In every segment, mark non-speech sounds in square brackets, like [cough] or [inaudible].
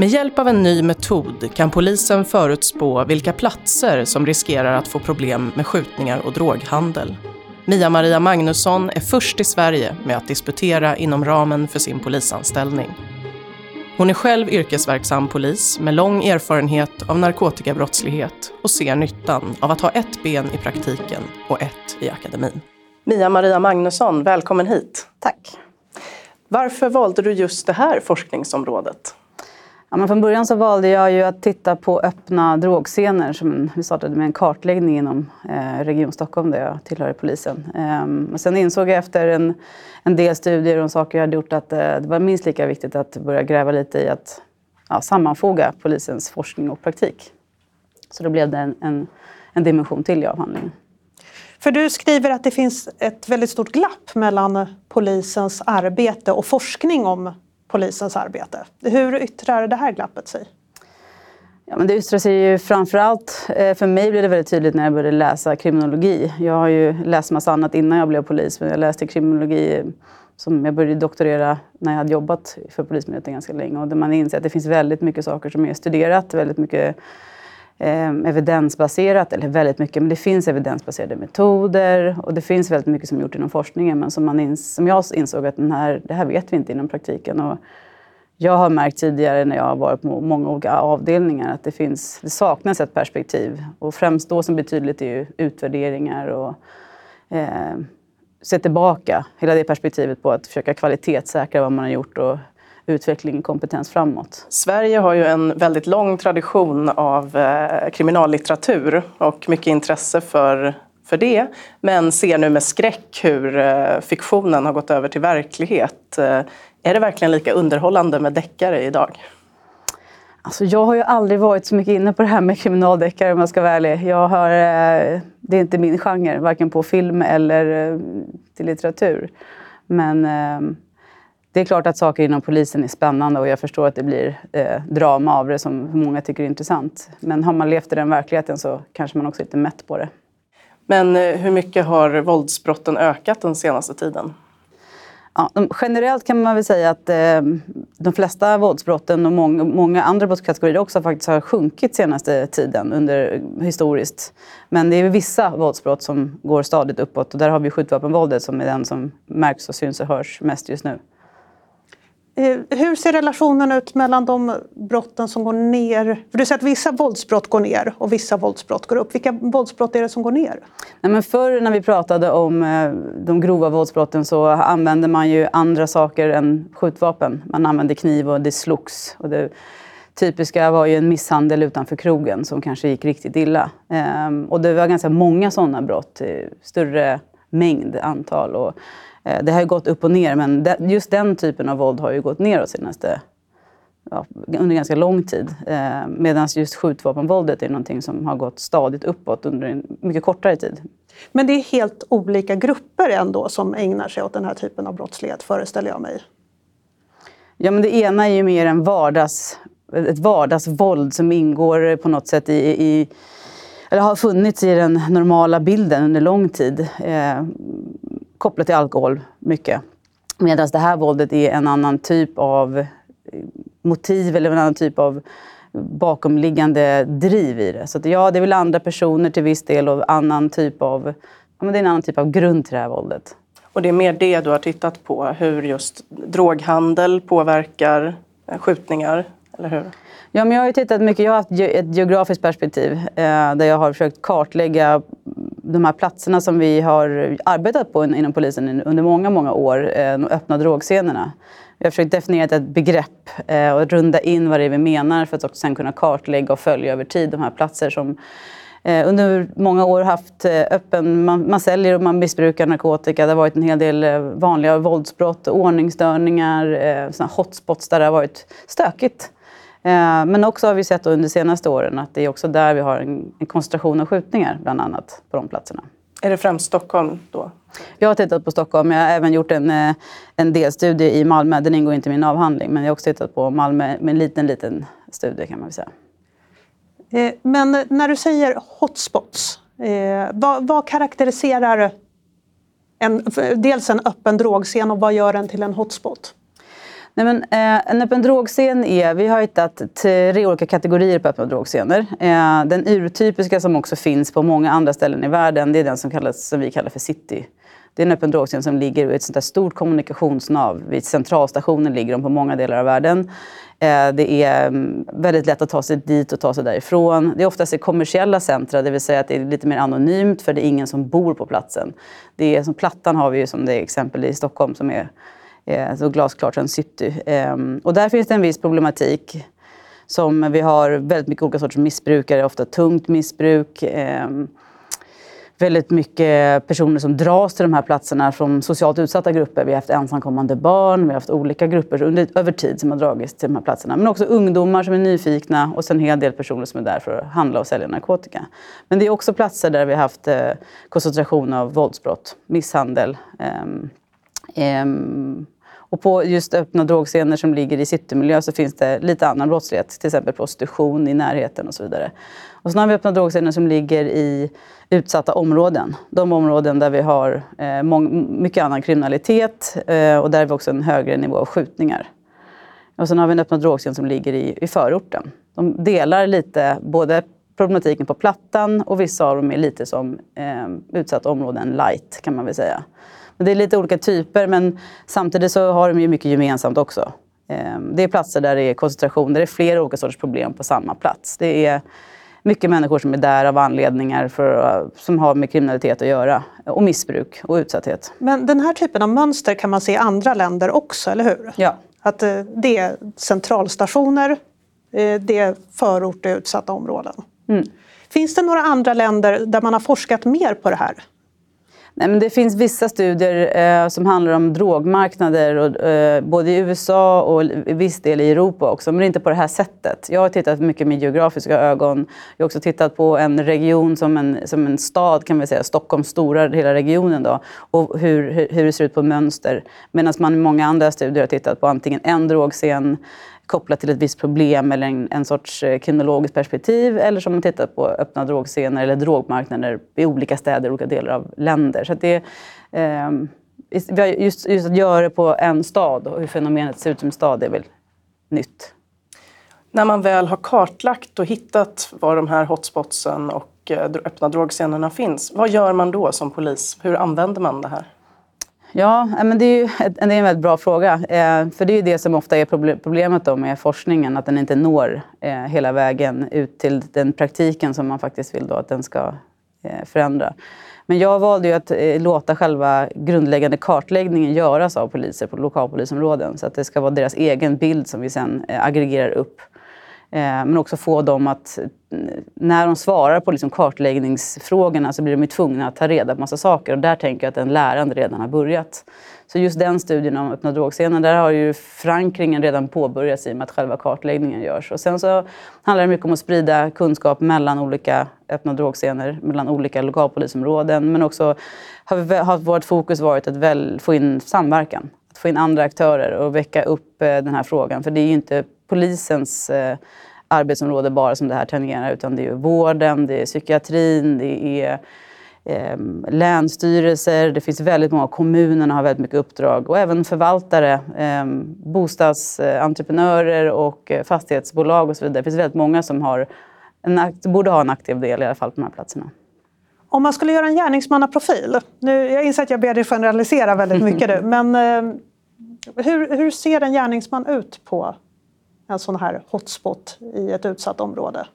Med hjälp av en ny metod kan polisen förutspå vilka platser som riskerar att få problem med skjutningar och droghandel. Mia-Maria Magnusson är först i Sverige med att disputera inom ramen för sin polisanställning. Hon är själv yrkesverksam polis med lång erfarenhet av narkotikabrottslighet och ser nyttan av att ha ett ben i praktiken och ett i akademin. Mia-Maria Magnusson, välkommen hit. Tack. Varför valde du just det här forskningsområdet? Ja, men från början så valde jag ju att titta på öppna drogscener. Som vi startade med en kartläggning inom eh, Region Stockholm där jag tillhör polisen. Eh, sen insåg jag efter en, en del studier och saker jag hade gjort att eh, det var minst lika viktigt att börja gräva lite i att ja, sammanfoga polisens forskning och praktik. Så då blev det en, en, en dimension till i avhandlingen. För du skriver att det finns ett väldigt stort glapp mellan polisens arbete och forskning om polisens arbete. Hur yttrar det här glappet sig? Ja, men det yttrar sig ju framförallt, eh, för mig blev det väldigt tydligt när jag började läsa kriminologi. Jag har ju läst massa annat innan jag blev polis, men jag läste kriminologi eh, som jag började doktorera när jag hade jobbat för Polismyndigheten ganska länge. Och där man inser att det finns väldigt mycket saker som är studerat, väldigt mycket eh, evidensbaserat, eller väldigt mycket, men det finns evidensbaserade metoder och det finns väldigt mycket som är gjort inom forskningen men som, man ins som jag insåg att den här, det här vet vi inte inom praktiken. Och jag har märkt tidigare när jag har varit på många olika avdelningar att det, finns, det saknas ett perspektiv. Och främst då som blir tydligt är ju utvärderingar och eh, se tillbaka, hela det perspektivet på att försöka kvalitetssäkra vad man har gjort och utveckling och kompetens framåt. Sverige har ju en väldigt lång tradition av eh, kriminallitteratur och mycket intresse för, för det. Men ser nu med skräck hur eh, fiktionen har gått över till verklighet. Eh, är det verkligen lika underhållande med deckare idag? Alltså jag har ju aldrig varit så mycket inne på det här med kriminaldeckare om jag ska vara ärlig. Jag har, det är inte min genre, varken på film eller till litteratur. Men det är klart att saker inom polisen är spännande och jag förstår att det blir eh, drama av det som många tycker är intressant. Men har man levt i den verkligheten så kanske man också är lite mätt på det. Men eh, hur mycket har våldsbrotten ökat den senaste tiden? Ja, generellt kan man väl säga att eh, de flesta våldsbrotten och många, många andra brottskategorier också faktiskt har sjunkit senaste tiden under, historiskt. Men det är vissa våldsbrott som går stadigt uppåt och där har vi skjutvapenvåldet som är den som märks och syns och hörs mest just nu. Eh, hur ser relationen ut mellan de brotten som går ner? För du säger att vissa våldsbrott går ner och vissa våldsbrott går upp. Vilka våldsbrott är det som går ner? Nej, men förr när vi pratade om eh, de grova våldsbrotten så använde man ju andra saker än skjutvapen. Man använde kniv och det slogs. Och det typiska var ju en misshandel utanför krogen som kanske gick riktigt illa. Ehm, och det var ganska många sådana brott, större mängd, antal. Och det har gått upp och ner, men just den typen av våld har ju gått neråt senaste, ja, under ganska lång tid. Eh, Medan just skjutvapenvåldet är någonting som har gått stadigt uppåt under en mycket kortare tid. Men det är helt olika grupper ändå som ägnar sig åt den här typen av brottslighet, föreställer jag mig. Ja, men det ena är ju mer en vardags, ett vardagsvåld som ingår på något sätt i, i eller har funnits i den normala bilden under lång tid. Eh, kopplat till alkohol mycket. Medan det här våldet är en annan typ av motiv eller en annan typ av bakomliggande driv i det. Så att ja, det är väl andra personer till viss del och annan typ av, ja, men det är en annan typ av grund till det här våldet. Och det är mer det du har tittat på, hur just droghandel påverkar skjutningar, eller hur? Ja, men jag har ju tittat mycket, jag har haft ett geografiskt perspektiv eh, där jag har försökt kartlägga de här platserna som vi har arbetat på inom polisen under många, många år, eh, de öppna drogscenerna. Vi har försökt definiera ett begrepp eh, och runda in vad det är vi menar för att också sen kunna kartlägga och följa över tid de här platser som eh, under många år haft öppen... Man, man säljer och man missbrukar narkotika. Det har varit en hel del vanliga våldsbrott, ordningsstörningar, såna hotspots där det har varit stökigt. Eh, men också har vi sett under de senaste åren att det är också där vi har en, en koncentration av skjutningar, bland annat, på de platserna. Är det främst Stockholm då? Jag har tittat på Stockholm. Jag har även gjort en, eh, en delstudie i Malmö. Den ingår inte i min avhandling, men jag har också tittat på Malmö med en liten, liten studie kan man säga. Eh, men när du säger hotspots, vad, vad karaktäriserar en, dels en öppen drogscen och vad gör den till en hotspot? Nej, men, eh, en öppen drogscen är, vi har hittat tre olika kategorier på öppna drogscener. Eh, den urtypiska som också finns på många andra ställen i världen, det är den som, kallas, som vi kallar för city. Det är en öppen drogscen som ligger i ett sånt där stort kommunikationsnav. Vid centralstationen ligger de på många delar av världen. Eh, det är mm, väldigt lätt att ta sig dit och ta sig därifrån. Det är oftast i kommersiella centra, det vill säga att det är lite mer anonymt för det är ingen som bor på platsen. Det är, som Plattan har vi ju som det exempel i Stockholm som är Eh, så glasklart som city. Ehm, och där finns det en viss problematik. Som vi har väldigt mycket olika sorters missbrukare, ofta tungt missbruk. Ehm, väldigt mycket personer som dras till de här platserna från socialt utsatta grupper. Vi har haft ensamkommande barn, vi har haft olika grupper under, över tid som har dragits till de här platserna. Men också ungdomar som är nyfikna och sen en hel del personer som är där för att handla och sälja narkotika. Men det är också platser där vi har haft eh, koncentration av våldsbrott, misshandel. Eh, eh, och på just öppna drogscener som ligger i citymiljö så finns det lite annan brottslighet, till exempel prostitution i närheten och så vidare. Och sen har vi öppna drogscener som ligger i utsatta områden. De områden där vi har eh, mycket annan kriminalitet eh, och där vi också en högre nivå av skjutningar. Och sen har vi en öppna drogscen som ligger i, i förorten. De delar lite både problematiken på Plattan och vissa av dem är lite som eh, utsatta områden light kan man väl säga. Det är lite olika typer men samtidigt så har de ju mycket gemensamt också. Eh, det är platser där det är koncentration, där det är flera olika sorters problem på samma plats. Det är mycket människor som är där av anledningar för, som har med kriminalitet att göra. Och missbruk och utsatthet. Men den här typen av mönster kan man se i andra länder också, eller hur? Ja. Att eh, det är centralstationer, eh, det är förort och utsatta områden. Mm. Finns det några andra länder där man har forskat mer på det här? Nej, men det finns vissa studier eh, som handlar om drogmarknader, och, eh, både i USA och i viss del i Europa också, men inte på det här sättet. Jag har tittat mycket med geografiska ögon. Jag har också tittat på en region som en, som en stad, kan man säga, Stockholms stora hela regionen, då, och hur, hur, hur det ser ut på mönster. Medan man i många andra studier har tittat på antingen en drogscen, kopplat till ett visst problem eller en, en sorts eh, kriminologiskt perspektiv eller som man tittar på öppna drogscener eller drogmarknader i olika städer, olika delar av länder. Så det, eh, just, just att göra det på en stad och hur fenomenet ser ut som stad är väl nytt. När man väl har kartlagt och hittat var de här hotspotsen och eh, öppna drogscenerna finns, vad gör man då som polis? Hur använder man det här? Ja, eh, men det är, ju, det är en väldigt bra fråga. Eh, för det är ju det som ofta är problemet då med forskningen, att den inte når eh, hela vägen ut till den praktiken som man faktiskt vill då att den ska eh, förändra. Men jag valde ju att eh, låta själva grundläggande kartläggningen göras av poliser på lokalpolisområden så att det ska vara deras egen bild som vi sen eh, aggregerar upp Eh, men också få dem att, när de svarar på liksom kartläggningsfrågorna så blir de tvungna att ta reda på massa saker. Och där tänker jag att en lärande redan har börjat. Så just den studien om öppna drogscenen, där har ju förankringen redan påbörjats i och med att själva kartläggningen görs. Och sen så handlar det mycket om att sprida kunskap mellan olika öppna drogscener, mellan olika lokalpolisområden. Men också har, har vårt fokus varit att väl få in samverkan. Att få in andra aktörer och väcka upp eh, den här frågan. För det är ju inte polisens eh, arbetsområde bara som det här tangerar utan det är vården, det är psykiatrin, det är eh, länsstyrelser, det finns väldigt många, kommunerna har väldigt mycket uppdrag och även förvaltare, eh, bostadsentreprenörer och eh, fastighetsbolag och så vidare. Det finns väldigt många som har en, borde ha en aktiv del i alla fall på de här platserna. Om man skulle göra en gärningsmannaprofil, nu, jag inser att jag ber dig generalisera väldigt mycket [laughs] nu, men eh, hur, hur ser en gärningsman ut på en sån här hotspot i ett utsatt område?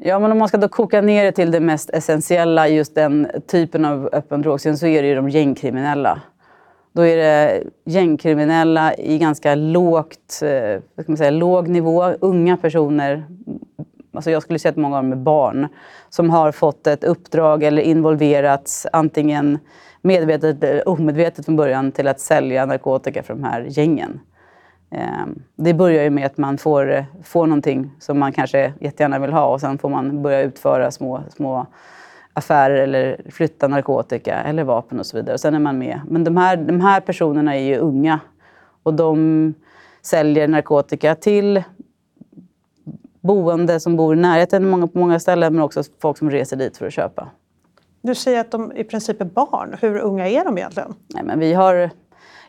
Ja, men om man ska då koka ner det till det mest essentiella i just den typen av öppen drogscen så är det ju de gängkriminella. Då är det gängkriminella i ganska lågt, eh, vad ska man säga, låg nivå, unga personer. Alltså jag skulle säga att många av dem är barn som har fått ett uppdrag eller involverats antingen medvetet eller omedvetet från början till att sälja narkotika för de här gängen. Ehm, det börjar ju med att man får, får någonting som man kanske jättegärna vill ha och sen får man börja utföra små, små affärer eller flytta narkotika eller vapen och så vidare. Och sen är man med. Men de här, de här personerna är ju unga och de säljer narkotika till boende som bor i närheten många, på många ställen men också folk som reser dit för att köpa. Du säger att de i princip är barn. Hur unga är de egentligen? Nej, men vi har,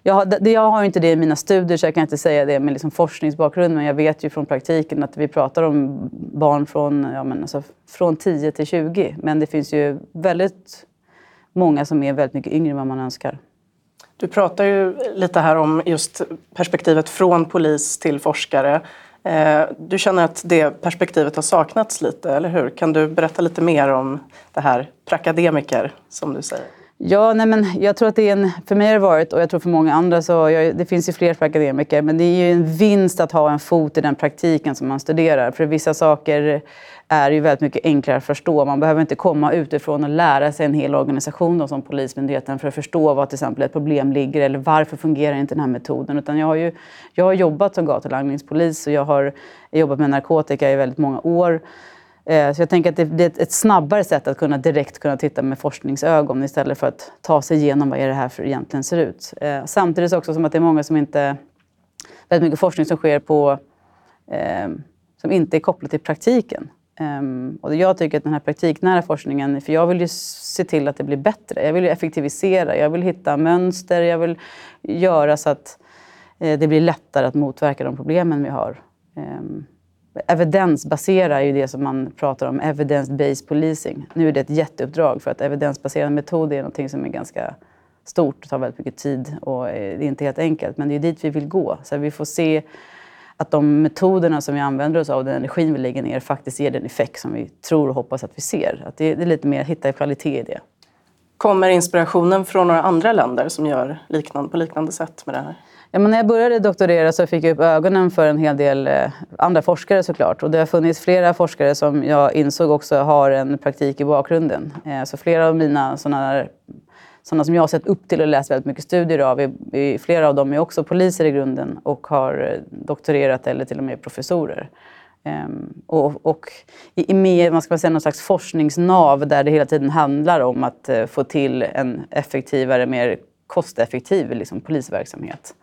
jag, har, jag har inte det i mina studier så jag kan inte säga det med liksom forskningsbakgrund men jag vet ju från praktiken att vi pratar om barn från, ja, men alltså, från 10 till 20. Men det finns ju väldigt många som är väldigt mycket yngre än vad man önskar. Du pratar ju lite här om just perspektivet från polis till forskare. Eh, du känner att det perspektivet har saknats lite, eller hur? Kan du berätta lite mer om det här prakademiker, som du säger? Ja, nej men jag tror att det är en, för mig har det varit, och jag tror för många andra, så jag, det finns ju fler för akademiker, men det är ju en vinst att ha en fot i den praktiken som man studerar. För vissa saker är ju väldigt mycket enklare att förstå. Man behöver inte komma utifrån och lära sig en hel organisation då, som Polismyndigheten för att förstå var till exempel ett problem ligger eller varför fungerar inte den här metoden. Utan jag har ju jag har jobbat som gatulangningspolis och jag har jobbat med narkotika i väldigt många år. Eh, så jag tänker att det är ett snabbare sätt att kunna direkt kunna titta med forskningsögon istället för att ta sig igenom vad är det här för egentligen ser ut. Eh, samtidigt också som att det är många som inte... Väldigt mycket forskning som sker på ehm, som inte är kopplat till praktiken. Ehm, och jag tycker att den här praktiknära forskningen, för jag vill ju se till att det blir bättre. Jag vill ju effektivisera, jag vill hitta mönster, jag vill göra så att eh, det blir lättare att motverka de problemen vi har. Ehm, Um, evidensbasera är ju det som man pratar om, evidence-based policing. Nu är det ett jätteuppdrag för att evidensbaserad metod är något som är ganska stort och tar väldigt mycket tid och eh, det är inte helt enkelt. Men det är dit vi vill gå. Så vi får se att de metoderna som vi använder oss av, den energin vi lägger ner, faktiskt ger den effekt som vi tror och hoppas att vi ser. Att det, är lite mer att hitta kvalitet i det. Kommer inspirationen från några andra länder som gör liknande, på liknande sätt med det här? Ja, men när jag började doktorera så fick jag upp ögonen för en hel del eh, andra forskare såklart. Och det har funnits flera forskare som jag insåg också har en praktik i bakgrunden. Eh, så flera av mina sådana sådana som jag har sett upp till och läst väldigt mycket studier av. Är, flera av dem är också poliser i grunden och har eh, doktorerat eller till och med professorer. Ehm, och, och i, i mer, man ska säga, någon slags forskningsnav där det hela tiden handlar om att få till en effektivare, mer kosteffektiv liksom, polisverksamhet.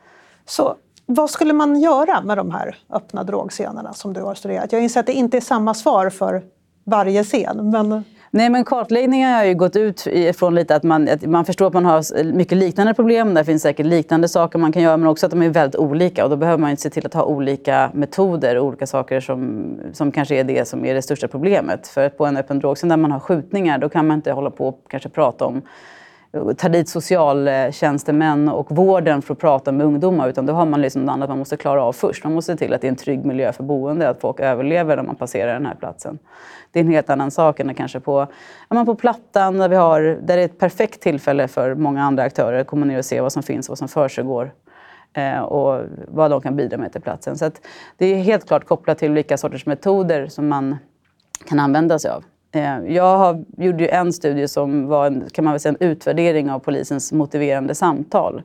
Så vad skulle man göra med de här öppna drogscenerna som du har studerat? Jag inser att det inte är samma svar för varje scen. Men... Nej, men kartläggningen har ju gått ut ifrån lite att man, att man förstår att man har mycket liknande problem. Där finns säkert liknande saker man kan göra, men också att de är väldigt olika. Och då behöver man ju se till att ha olika metoder och olika saker som, som kanske är det som är det största problemet. För på en öppen drogscen där man har skjutningar, då kan man inte hålla på och kanske prata om ta dit socialtjänstemän och vården för att prata med ungdomar. Utan då har man liksom något annat man måste klara av först. Man måste se till att det är en trygg miljö för boende, att folk överlever när man passerar den här platsen. Det är en helt annan sak än kanske på, ja, på Plattan där, vi har, där det är ett perfekt tillfälle för många andra aktörer att komma ner och se vad som finns, vad som försiggår eh, och vad de kan bidra med till platsen. Så det är helt klart kopplat till vilka sorters metoder som man kan använda sig av. Eh, jag har, gjorde en studie som var en, kan man väl säga, en utvärdering av polisens motiverande samtal.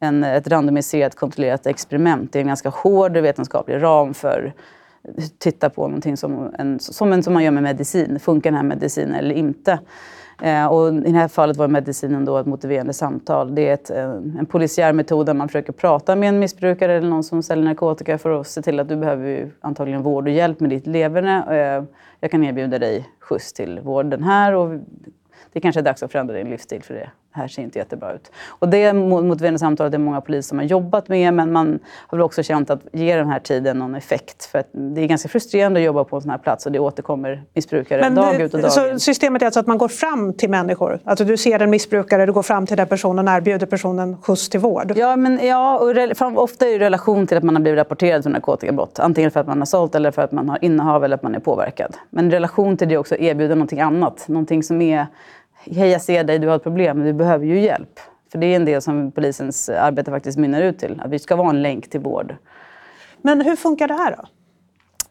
En, ett randomiserat kontrollerat experiment. Det är en ganska hård vetenskaplig ram för att titta på någonting som, en, som, en, som man gör med medicin. Funkar den här medicinen eller inte? Eh, och I det här fallet var medicinen då ett motiverande samtal. Det är ett, eh, en polisiär metod där man försöker prata med en missbrukare eller någon som säljer narkotika för att se till att du behöver antagligen vård och hjälp med ditt leverne. Eh, jag kan erbjuda dig skjuts till vården här och det kanske är dags att förändra din livsstil för det här ser inte jättebra ut. Och det motiverande samtalet är många poliser som har jobbat med men man har väl också känt att ge den här tiden någon effekt. För det är ganska frustrerande att jobba på en sån här plats och det återkommer missbrukare men dag ut och dag så Systemet är alltså att man går fram till människor? Alltså du ser en missbrukare, du går fram till den personen och erbjuder personen skjuts till vård? Ja, men, ja och ofta i relation till att man har blivit rapporterad för narkotikabrott. Antingen för att man har sålt eller för att man har innehav eller att man är påverkad. Men i relation till det också erbjuda någonting annat. Någonting som är Hej, jag ser dig, du har ett problem, du behöver ju hjälp. För det är en del som polisens arbete faktiskt mynnar ut till. Att vi ska vara en länk till vård. Men hur funkar det här då?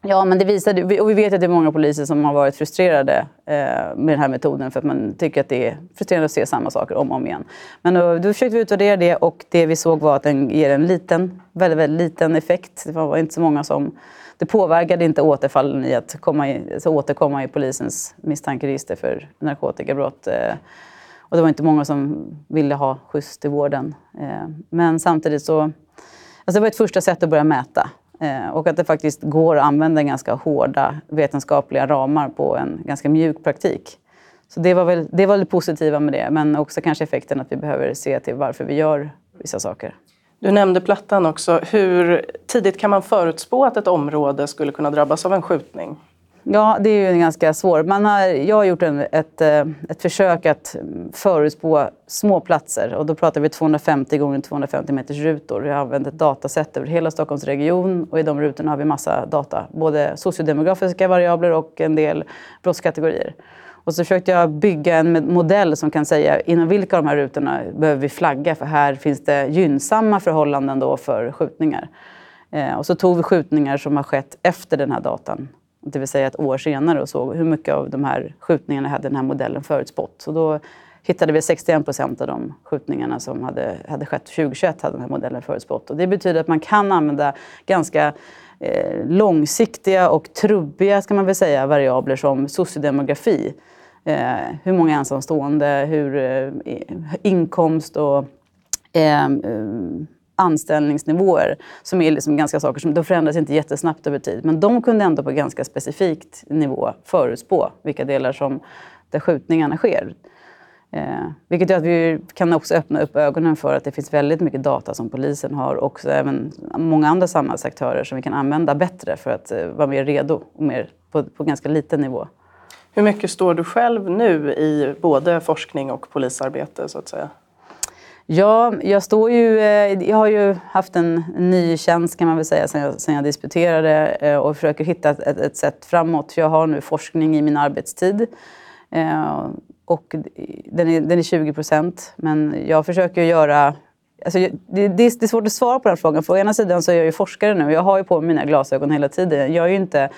Ja, men det visade, och vi vet att det är många poliser som har varit frustrerade eh, med den här metoden för att man tycker att det är frustrerande att se samma saker om och om igen. Men då, då försökte vi utvärdera det och det vi såg var att den ger en liten, väldigt, väldigt liten effekt. Det var inte så många som... Det påverkade inte återfallen i att komma i, alltså återkomma i polisens misstankeregister för narkotikabrott. Eh, och det var inte många som ville ha skjuts till vården. Eh, men samtidigt så... Alltså det var ett första sätt att börja mäta. Eh, och att det faktiskt går att använda ganska hårda vetenskapliga ramar på en ganska mjuk praktik. Så det var väl det, var det positiva med det, men också kanske effekten att vi behöver se till varför vi gör vissa saker. Du nämnde Plattan också. Hur tidigt kan man förutspå att ett område skulle kunna drabbas av en skjutning? Ja, det är ju ganska svårt. Man har, jag har gjort en, ett, eh, ett försök att förutspå små platser. Och då pratar vi 250 gånger 250 meters rutor. Jag har använt ett dataset över hela Stockholmsregion och i de rutorna har vi massa data. Både sociodemografiska variabler och en del brottskategorier. Och så försökte jag bygga en modell som kan säga inom vilka av de här rutorna behöver vi flagga för här finns det gynnsamma förhållanden då för skjutningar. Eh, och så tog vi skjutningar som har skett efter den här datan det vill säga ett år senare och såg hur mycket av de här skjutningarna hade den här modellen förutspått. Så då hittade vi 61 procent av de skjutningarna som hade, hade skett 2021 hade den här modellen förutspått. Och det betyder att man kan använda ganska eh, långsiktiga och trubbiga ska man väl säga, variabler som sociodemografi. Eh, hur många ensamstående, hur eh, inkomst och eh, eh, anställningsnivåer som är liksom ganska saker som de förändras inte jättesnabbt över tid. Men de kunde ändå på ganska specifikt nivå förutspå vilka delar som där skjutningarna sker. Eh, vilket gör att vi kan också öppna upp ögonen för att det finns väldigt mycket data som polisen har och även många andra samhällsaktörer som vi kan använda bättre för att eh, vara mer redo och mer på, på ganska liten nivå. Hur mycket står du själv nu i både forskning och polisarbete så att säga? Ja, jag står ju... Eh, jag har ju haft en ny tjänst kan man väl säga sen jag, sen jag disputerade eh, och försöker hitta ett, ett sätt framåt. Jag har nu forskning i min arbetstid. Eh, och den är, den är 20 procent, men jag försöker göra Alltså, det, det, är svårt att svara på den frågan. För å ena sidan så är jag ju forskare nu. Jag har ju på mina glasögon hela tiden. Jag är ju inte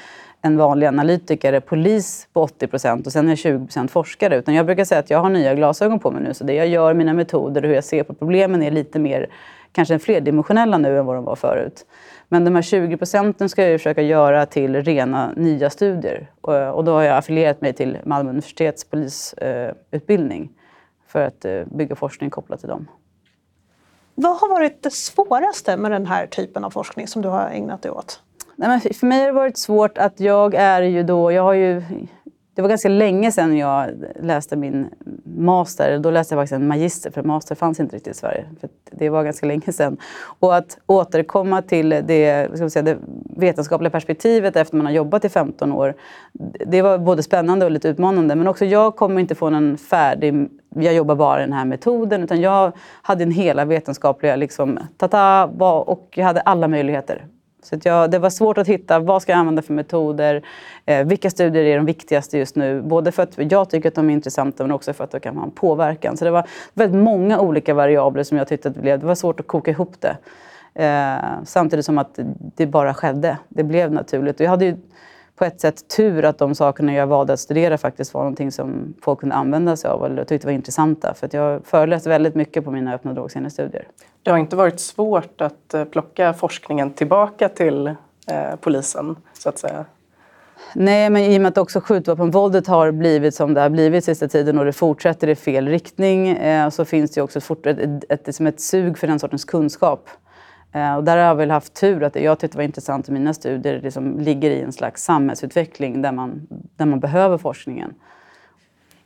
en vanlig analytiker är polis på 80 procent och sen är jag 20 procent forskare. Utan jag brukar säga att jag har nya glasögon på mig nu. Så det jag gör, mina metoder och hur jag ser på problemen är lite mer kanske flerdimensionella nu än vad de var förut. Men de här 20 procenten ska jag försöka göra till rena nya studier. Eh, och då har jag affilierat mig till Malmö universitets polisutbildning för att eh, bygga forskning kopplat till dem. Vad har varit det svåraste med den här typen av forskning som du har ägnat dig åt? Nej, men för mig har det varit svårt att jag är ju då... Jag har ju, det var ganska länge sedan jag läste min master. Då läste jag faktiskt en magister, för master fanns inte riktigt i Sverige. För det var ganska länge sedan. Och att återkomma till det, ska säga, det vetenskapliga perspektivet efter man har jobbat i 15 år. Det var både spännande och lite utmanande. Men också jag kommer inte få en färdig jag jobbar bara i den här metoden. Utan jag hade en hela vetenskapliga, liksom, tata, och jag hade alla möjligheter. Så jag, det var svårt att hitta vad ska jag använda för metoder. Eh, vilka studier är de viktigaste just nu? Både för att jag tycker att de är intressanta men också för att de kan ha en påverkan. Så det var väldigt många olika variabler som jag tyckte att det blev. Det var svårt att koka ihop det. Eh, samtidigt som att det bara skedde. Det blev naturligt. Och jag hade ju på ett sätt tur att de sakerna jag valde att studera faktiskt var någonting som folk kunde använda sig av eller tyckte var intressanta. För att jag föreläste väldigt mycket på mina öppna drogsinnestudier. Det har inte varit svårt att eh, plocka forskningen tillbaka till eh, polisen, så att säga? Nej, men i och med att också skjutvapenvåldet har blivit som det har blivit sista tiden och det fortsätter i fel riktning eh, så finns det också ett, ett, ett, ett, ett sug för den sortens kunskap. Eh, och där har jag väl haft tur att det jag tyckte var intressant i mina studier liksom ligger i en slags samhällsutveckling där man, där man behöver forskningen.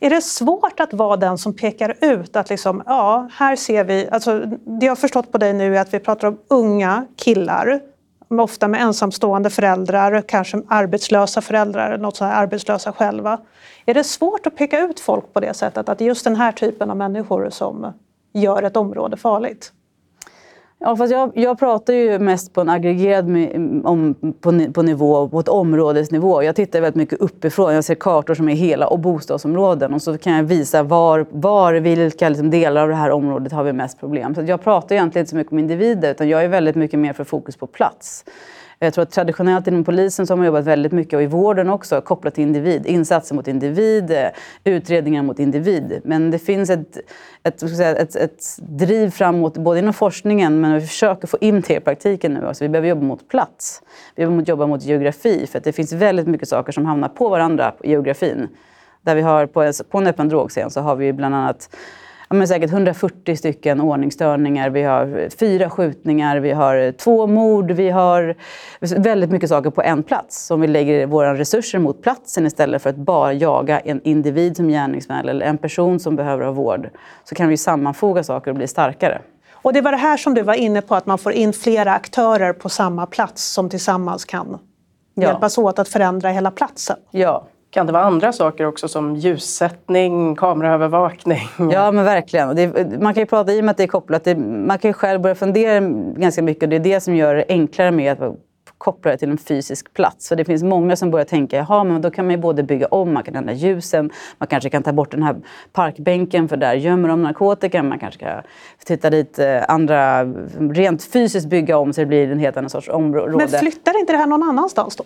Är det svårt att vara den som pekar ut att liksom, ja, här ser vi... Alltså, det jag har förstått på dig nu är att vi pratar om unga killar, ofta med ensamstående föräldrar, kanske arbetslösa föräldrar, något så här arbetslösa själva. Är det svårt att peka ut folk på det sättet, att det är just den här typen av människor som gör ett område farligt? Ja, fast jag, jag pratar ju mest på en aggregerad om, på, på nivå, på ett områdesnivå. Jag tittar väldigt mycket uppifrån. Jag ser kartor som är hela och bostadsområden och så kan jag visa var, var vilka liksom, delar av det här området har vi mest problem. Så jag pratar egentligen inte så mycket om individer utan jag är väldigt mycket mer för fokus på plats. Jag tror att traditionellt inom polisen så har man jobbat väldigt mycket, och i vården också, kopplat till individ. Insatser mot individ, eh, utredningar mot individ. Men det finns ett, ett, ett, ett driv framåt, både inom forskningen men vi försöker få in det i praktiken nu. Alltså vi behöver jobba mot plats. Vi behöver jobba mot geografi, för att det finns väldigt mycket saker som hamnar på varandra i geografin. Där vi har på, på en öppen drogscen så har vi bland annat ja, men säkert 140 stycken ordningsstörningar, vi har fyra skjutningar, vi har två mord, vi har väldigt mycket saker på en plats. Om vi lägger våra resurser mot platsen istället för att bara jaga en individ som gärningsman eller en person som behöver ha vård, så kan vi sammanfoga saker och bli starkare. Och det var det här som du var inne på, att man får in flera aktörer på samma plats som tillsammans kan ja. hjälpas åt att förändra hela platsen. Ja, kan det vara andra saker också som ljussättning, kameraövervakning? Ja men verkligen. Det, man kan ju prata i och med att det är kopplat. Det, man kan ju själv börja fundera ganska mycket och det är det som gör det enklare med att koppla det till en fysisk plats. För det finns många som börjar tänka, jaha men då kan man ju både bygga om, man kan ändra ljusen, man kanske kan ta bort den här parkbänken för där gömmer de narkotika, man kanske kan titta dit eh, andra, rent fysiskt bygga om så det blir en helt annan sorts område. Men flyttar inte det här någon annanstans då?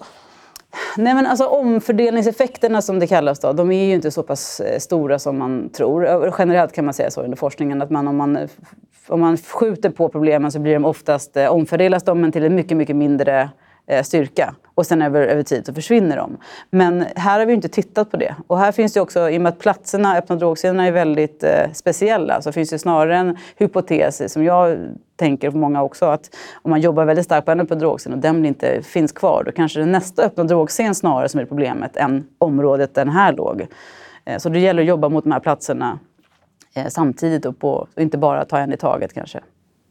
Nej, men alltså, omfördelningseffekterna som det kallas, då, de är ju inte så pass eh, stora som man tror. Generellt kan man säga så under forskningen att man, om, man, eh, om man skjuter på problemen så blir de oftast, eh, omfördelas de men till en mycket, mycket mindre Eh, styrka. Och sen över, över tid så försvinner de. Men här har vi inte tittat på det. Och här finns det också, i och med att platserna, öppna drogscenerna är väldigt eh, speciella, så finns det snarare en hypotes som jag tänker på många också, att om man jobbar väldigt starkt på en öppen drogscen och den inte finns kvar, då kanske det är nästa öppna drogscen snarare som är problemet än området där den här låg. Eh, så det gäller att jobba mot de här platserna eh, samtidigt och, på, och inte bara ta en i taget kanske.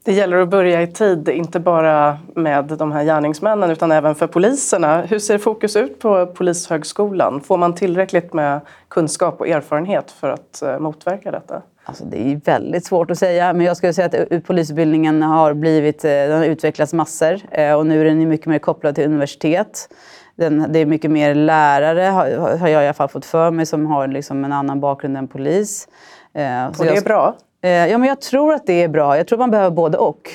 Det gäller att börja i tid, inte bara med de här gärningsmännen utan även för poliserna. Hur ser fokus ut på Polishögskolan? Får man tillräckligt med kunskap och erfarenhet för att eh, motverka detta? Alltså det är väldigt svårt att säga, men jag skulle säga att polisutbildningen har, blivit, eh, den har utvecklats massor eh, och nu är den mycket mer kopplad till universitet. Den, det är mycket mer lärare, har, jag i alla fall fått för mig, som har liksom en annan bakgrund än polis. och det är bra? Eh, ja, men jag tror att det är bra. Jag tror man behöver både och.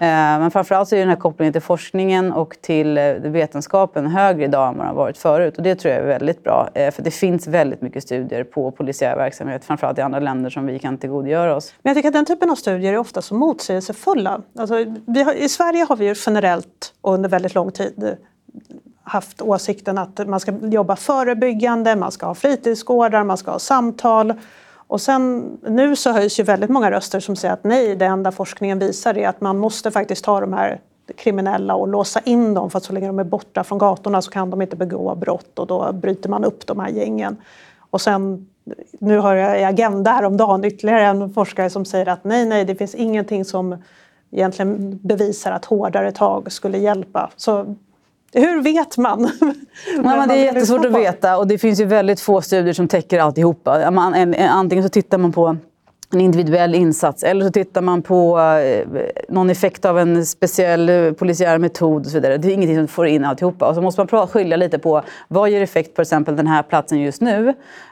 Eh, men framförallt så är den här kopplingen till forskningen och till eh, vetenskapen högre idag än vad den har varit förut. Och det tror jag är väldigt bra. För det finns väldigt mycket studier på polisiär verksamhet, framförallt i andra länder som vi kan tillgodogöra oss. Men jag tycker att den typen av studier är ofta så motsägelsefulla. Alltså, har, I Sverige har vi ju generellt och under väldigt lång tid haft åsikten att man ska jobba förebyggande, man ska ha fritidsgårdar, man ska ha samtal. Och sen, nu så höjs ju väldigt många röster som säger att nej, det enda forskningen visar är att man måste faktiskt ta de här kriminella och låsa in dem för att så länge de är borta från gatorna så kan de inte begå brott och då bryter man upp de här gängen. Och sen, nu har jag i Agenda häromdagen ytterligare en forskare som säger att nej, nej, det finns ingenting som egentligen bevisar att hårdare tag skulle hjälpa. Så hur vet man? [laughs] Ja, men det är jättesvårt att veta och det finns ju väldigt få studier som täcker alltihopa. Antingen så tittar man på en individuell insats eller så tittar man på eh, någon effekt av en speciell eh, polisiär metod och så vidare. Det är ingenting som får in alltihopa. Och så måste man skilja lite på vad ger effekt på exempel den här platsen just nu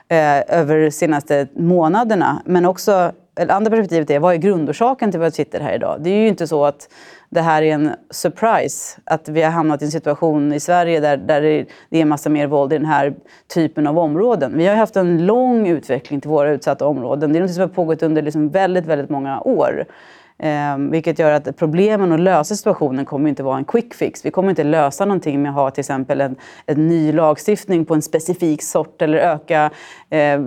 eh, över de senaste månaderna. Men också, eller andra perspektivet är vad är grundorsaken till att vi sitter här idag? Det är ju inte så att det här är en surprise. Att vi har hamnat i en situation i Sverige där, där det är en massa mer våld i den här typen av områden. Vi har haft en lång utveckling till våra utsatta områden. Det är något som har pågått under liksom väldigt, väldigt många år. Eh, vilket gör att problemen att lösa situationen kommer inte vara en quick fix. Vi kommer inte lösa någonting med att ha till exempel en, en ny lagstiftning på en specifik sort eller öka eh,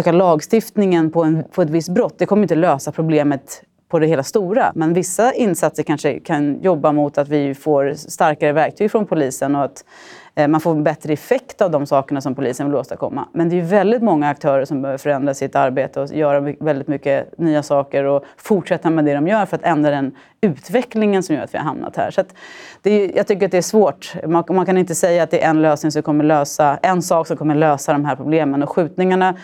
öka lagstiftningen på, en, på ett visst brott. Det kommer inte lösa problemet på det hela stora. Men vissa insatser kanske kan jobba mot att vi får starkare verktyg från polisen och att eh, man får bättre effekt av de sakerna som polisen vill åstadkomma. Men det är väldigt många aktörer som behöver förändra sitt arbete och göra väldigt mycket nya saker och fortsätta med det de gör för att ändra den utvecklingen som gör att vi har hamnat här. Så det är, jag tycker att det är svårt. Man, man kan inte säga att det är en lösning som kommer lösa, en sak som kommer lösa de här problemen. Och skjutningarna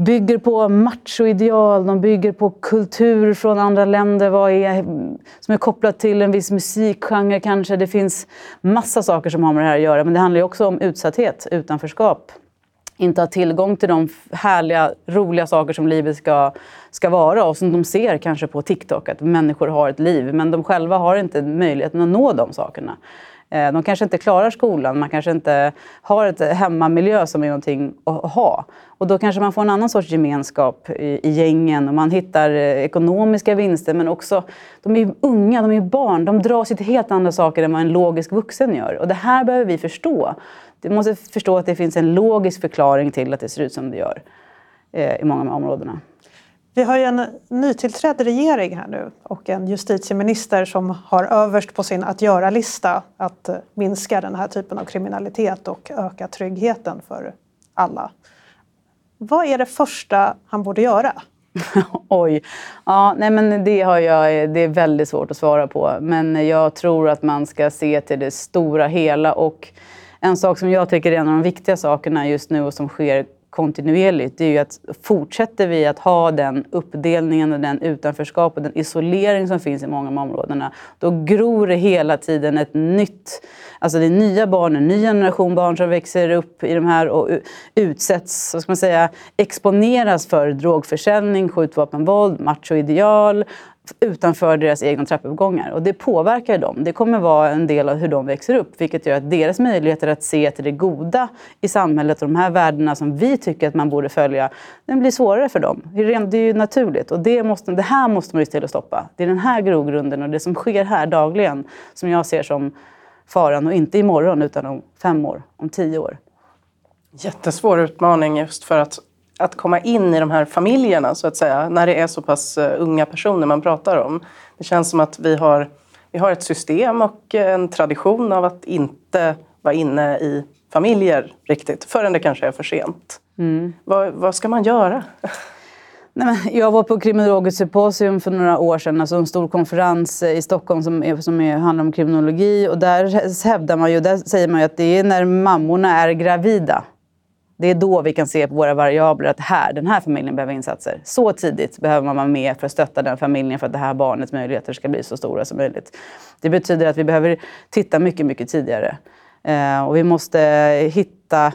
bygger på machoideal, de bygger på kultur från andra länder vad är, som är kopplat till en viss musikgenre kanske. Det finns massa saker som har med det här att göra. Men det handlar ju också om utsatthet, utanförskap. inte ha tillgång till de härliga, roliga saker som livet ska, ska vara och som de ser kanske på TikTok, att människor har ett liv. Men de själva har inte möjligheten att nå de sakerna. Eh, de kanske inte klarar skolan, man kanske inte har ett hemmamiljö som är någonting att ha. Och då kanske man får en annan sorts gemenskap i, i gängen och man hittar eh, ekonomiska vinster men också, de är unga, de är barn, de dras till helt andra saker än vad en logisk vuxen gör. Och det här behöver vi förstå. Vi måste förstå att det finns en logisk förklaring till att det ser ut som det gör eh, i många av områdena. Vi har ju en nytillträdd regering här nu och en justitieminister som har överst på sin att göra-lista att minska den här typen av kriminalitet och öka tryggheten för alla. Vad är det första han borde göra? [laughs] Oj. Ja, nej men det, har jag, det är väldigt svårt att svara på. Men jag tror att man ska se till det stora hela. Och en sak som jag tycker är en av de viktiga sakerna just nu och som sker kontinuerligt, det är ju att fortsätter vi att ha den uppdelningen och den utanförskap och den isolering som finns i många av områdena, då gror det hela tiden ett nytt, alltså det är nya barn, en ny generation barn som växer upp i de här och utsätts, vad ska man säga, exponeras för drogförsäljning, skjutvapenvåld, machoideal, utanför deras egna trappuppgångar. Och det påverkar dem. Det kommer vara en del av hur de växer upp, vilket gör att deras möjligheter att se till det goda i samhället och de här värdena som vi tycker att man borde följa, den blir svårare för dem. Det är ju naturligt och det, måste, det här måste man ju till att stoppa. Det är den här grogrunden och det som sker här dagligen som jag ser som faran och inte imorgon utan om fem år, om tio år. Jättesvår utmaning just för att att komma in i de här familjerna så att säga, när det är så pass eh, unga personer man pratar om. Det känns som att vi har, vi har ett system och en tradition av att inte vara inne i familjer riktigt förrän det kanske är för sent. Mm. Vad, vad ska man göra? Nej, men jag var på kriminologiskt symposium för några år sedan, alltså en stor konferens i Stockholm som, är, som är, handlar om kriminologi. Och där hävdar man ju, där säger man ju att det är när mammorna är gravida det är då vi kan se på våra variabler att här, den här familjen behöver insatser. Så tidigt behöver man vara med för att stötta den familjen för att det här barnets möjligheter ska bli så stora som möjligt. Det betyder att vi behöver titta mycket, mycket tidigare. Eh, och vi måste hitta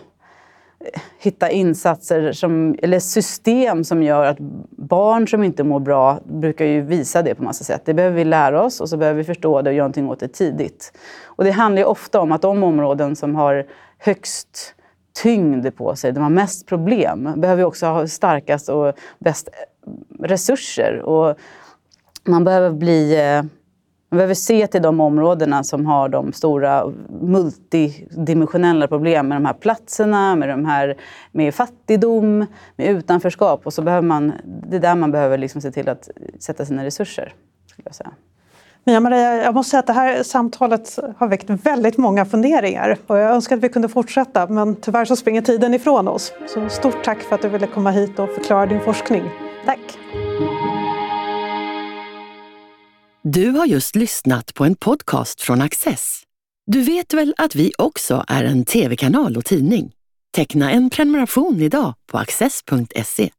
hitta insatser som, eller system som gör att barn som inte mår bra brukar ju visa det på massa sätt. Det behöver vi lära oss och så behöver vi förstå det och göra någonting åt det tidigt. Och det handlar ju ofta om att de områden som har högst tyngd på sig, de har mest problem, behöver också ha starkast och bäst eh, resurser. Och man behöver bli eh, man behöver se till de områdena som har de stora multidimensionella problemen med de här platserna, med, de här, med fattigdom, med utanförskap. Och så behöver man, det är där man behöver liksom se till att sätta sina resurser. Skulle jag säga. Mia Maria, jag måste säga att det här samtalet har väckt väldigt många funderingar och jag önskar att vi kunde fortsätta men tyvärr så springer tiden ifrån oss. Så stort tack för att du ville komma hit och förklara din forskning. Tack! Du har just lyssnat på en podcast från Access. Du vet väl att vi också är en tv-kanal och tidning? Teckna en prenumeration idag på access.se.